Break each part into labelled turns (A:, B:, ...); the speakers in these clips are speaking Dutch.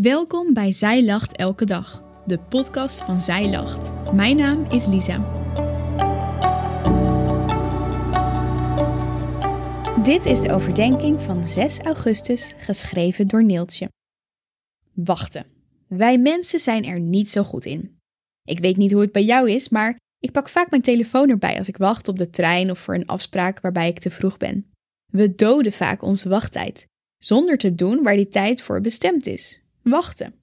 A: Welkom bij Zij Lacht Elke Dag, de podcast van Zij Lacht. Mijn naam is Lisa. Dit is de overdenking van 6 augustus, geschreven door Neeltje. Wachten. Wij mensen zijn er niet zo goed in. Ik weet niet hoe het bij jou is, maar ik pak vaak mijn telefoon erbij als ik wacht op de trein of voor een afspraak waarbij ik te vroeg ben. We doden vaak onze wachttijd, zonder te doen waar die tijd voor bestemd is wachten.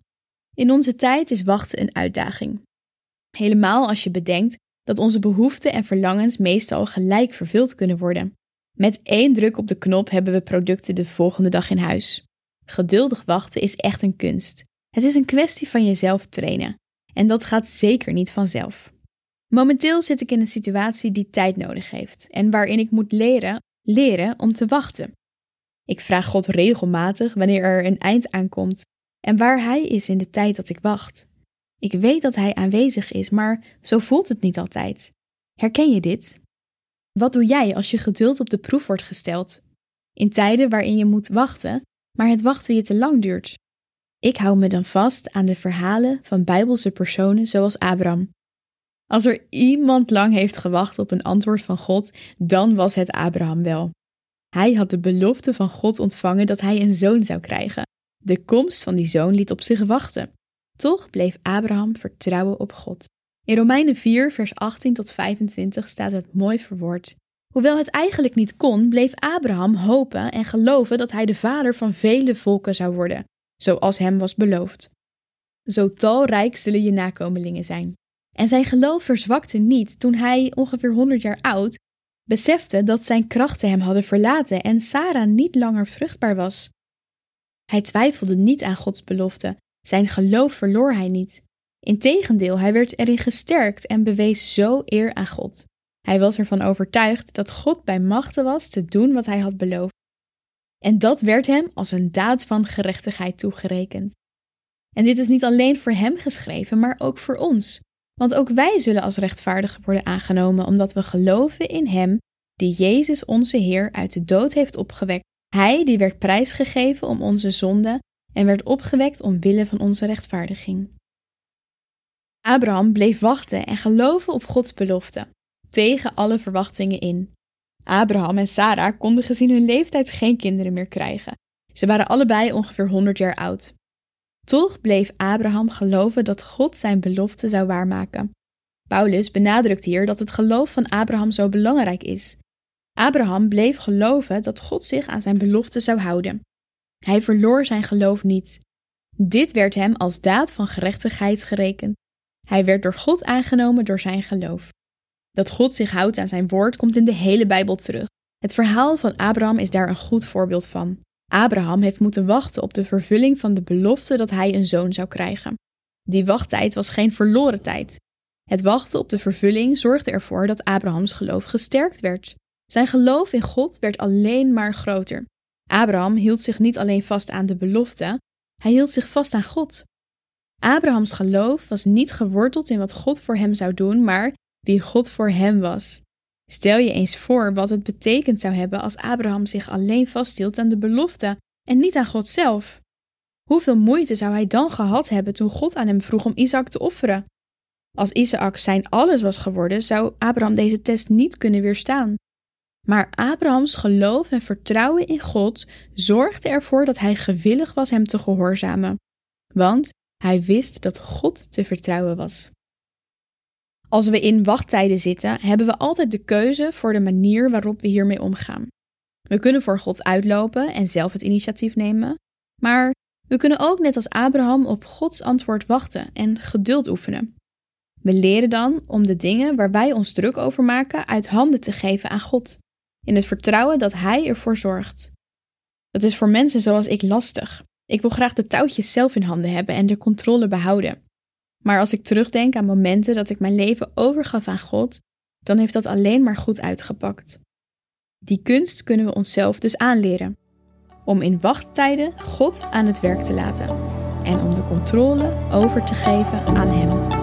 A: In onze tijd is wachten een uitdaging. Helemaal als je bedenkt dat onze behoeften en verlangens meestal gelijk vervuld kunnen worden. Met één druk op de knop hebben we producten de volgende dag in huis. Geduldig wachten is echt een kunst. Het is een kwestie van jezelf trainen. En dat gaat zeker niet vanzelf. Momenteel zit ik in een situatie die tijd nodig heeft en waarin ik moet leren, leren om te wachten. Ik vraag God regelmatig wanneer er een eind aankomt en waar Hij is in de tijd dat ik wacht. Ik weet dat Hij aanwezig is, maar zo voelt het niet altijd. Herken je dit? Wat doe jij als je geduld op de proef wordt gesteld? In tijden waarin je moet wachten, maar het wachten je te lang duurt. Ik hou me dan vast aan de verhalen van Bijbelse personen zoals Abraham. Als er iemand lang heeft gewacht op een antwoord van God, dan was het Abraham wel. Hij had de belofte van God ontvangen dat hij een zoon zou krijgen. De komst van die zoon liet op zich wachten. Toch bleef Abraham vertrouwen op God. In Romeinen 4, vers 18 tot 25 staat het mooi verwoord. Hoewel het eigenlijk niet kon, bleef Abraham hopen en geloven dat hij de vader van vele volken zou worden, zoals hem was beloofd. Zo talrijk zullen je nakomelingen zijn. En zijn geloof verzwakte niet toen hij, ongeveer 100 jaar oud, besefte dat zijn krachten hem hadden verlaten en Sarah niet langer vruchtbaar was. Hij twijfelde niet aan Gods belofte, zijn geloof verloor hij niet. Integendeel, hij werd erin gesterkt en bewees zo eer aan God. Hij was ervan overtuigd dat God bij machten was te doen wat hij had beloofd. En dat werd hem als een daad van gerechtigheid toegerekend. En dit is niet alleen voor hem geschreven, maar ook voor ons. Want ook wij zullen als rechtvaardigen worden aangenomen, omdat we geloven in Hem, die Jezus onze Heer uit de dood heeft opgewekt. Hij die werd prijsgegeven om onze zonde en werd opgewekt omwille van onze rechtvaardiging. Abraham bleef wachten en geloven op Gods belofte, tegen alle verwachtingen in. Abraham en Sarah konden gezien hun leeftijd geen kinderen meer krijgen. Ze waren allebei ongeveer 100 jaar oud. Toch bleef Abraham geloven dat God zijn belofte zou waarmaken. Paulus benadrukt hier dat het geloof van Abraham zo belangrijk is. Abraham bleef geloven dat God zich aan zijn belofte zou houden. Hij verloor zijn geloof niet. Dit werd hem als daad van gerechtigheid gerekend. Hij werd door God aangenomen door zijn geloof. Dat God zich houdt aan zijn woord komt in de hele Bijbel terug. Het verhaal van Abraham is daar een goed voorbeeld van. Abraham heeft moeten wachten op de vervulling van de belofte dat hij een zoon zou krijgen. Die wachttijd was geen verloren tijd. Het wachten op de vervulling zorgde ervoor dat Abrahams geloof gesterkt werd. Zijn geloof in God werd alleen maar groter. Abraham hield zich niet alleen vast aan de belofte, hij hield zich vast aan God. Abrahams geloof was niet geworteld in wat God voor hem zou doen, maar wie God voor hem was. Stel je eens voor wat het betekend zou hebben als Abraham zich alleen vasthield aan de belofte en niet aan God zelf. Hoeveel moeite zou hij dan gehad hebben toen God aan hem vroeg om Isaac te offeren? Als Isaac zijn alles was geworden, zou Abraham deze test niet kunnen weerstaan. Maar Abrahams geloof en vertrouwen in God zorgde ervoor dat hij gewillig was hem te gehoorzamen, want hij wist dat God te vertrouwen was. Als we in wachttijden zitten, hebben we altijd de keuze voor de manier waarop we hiermee omgaan. We kunnen voor God uitlopen en zelf het initiatief nemen, maar we kunnen ook net als Abraham op Gods antwoord wachten en geduld oefenen. We leren dan om de dingen waar wij ons druk over maken uit handen te geven aan God, in het vertrouwen dat Hij ervoor zorgt. Dat is voor mensen zoals ik lastig. Ik wil graag de touwtjes zelf in handen hebben en de controle behouden. Maar als ik terugdenk aan momenten dat ik mijn leven overgaf aan God, dan heeft dat alleen maar goed uitgepakt. Die kunst kunnen we onszelf dus aanleren. Om in wachttijden God aan het werk te laten en om de controle over te geven aan Hem.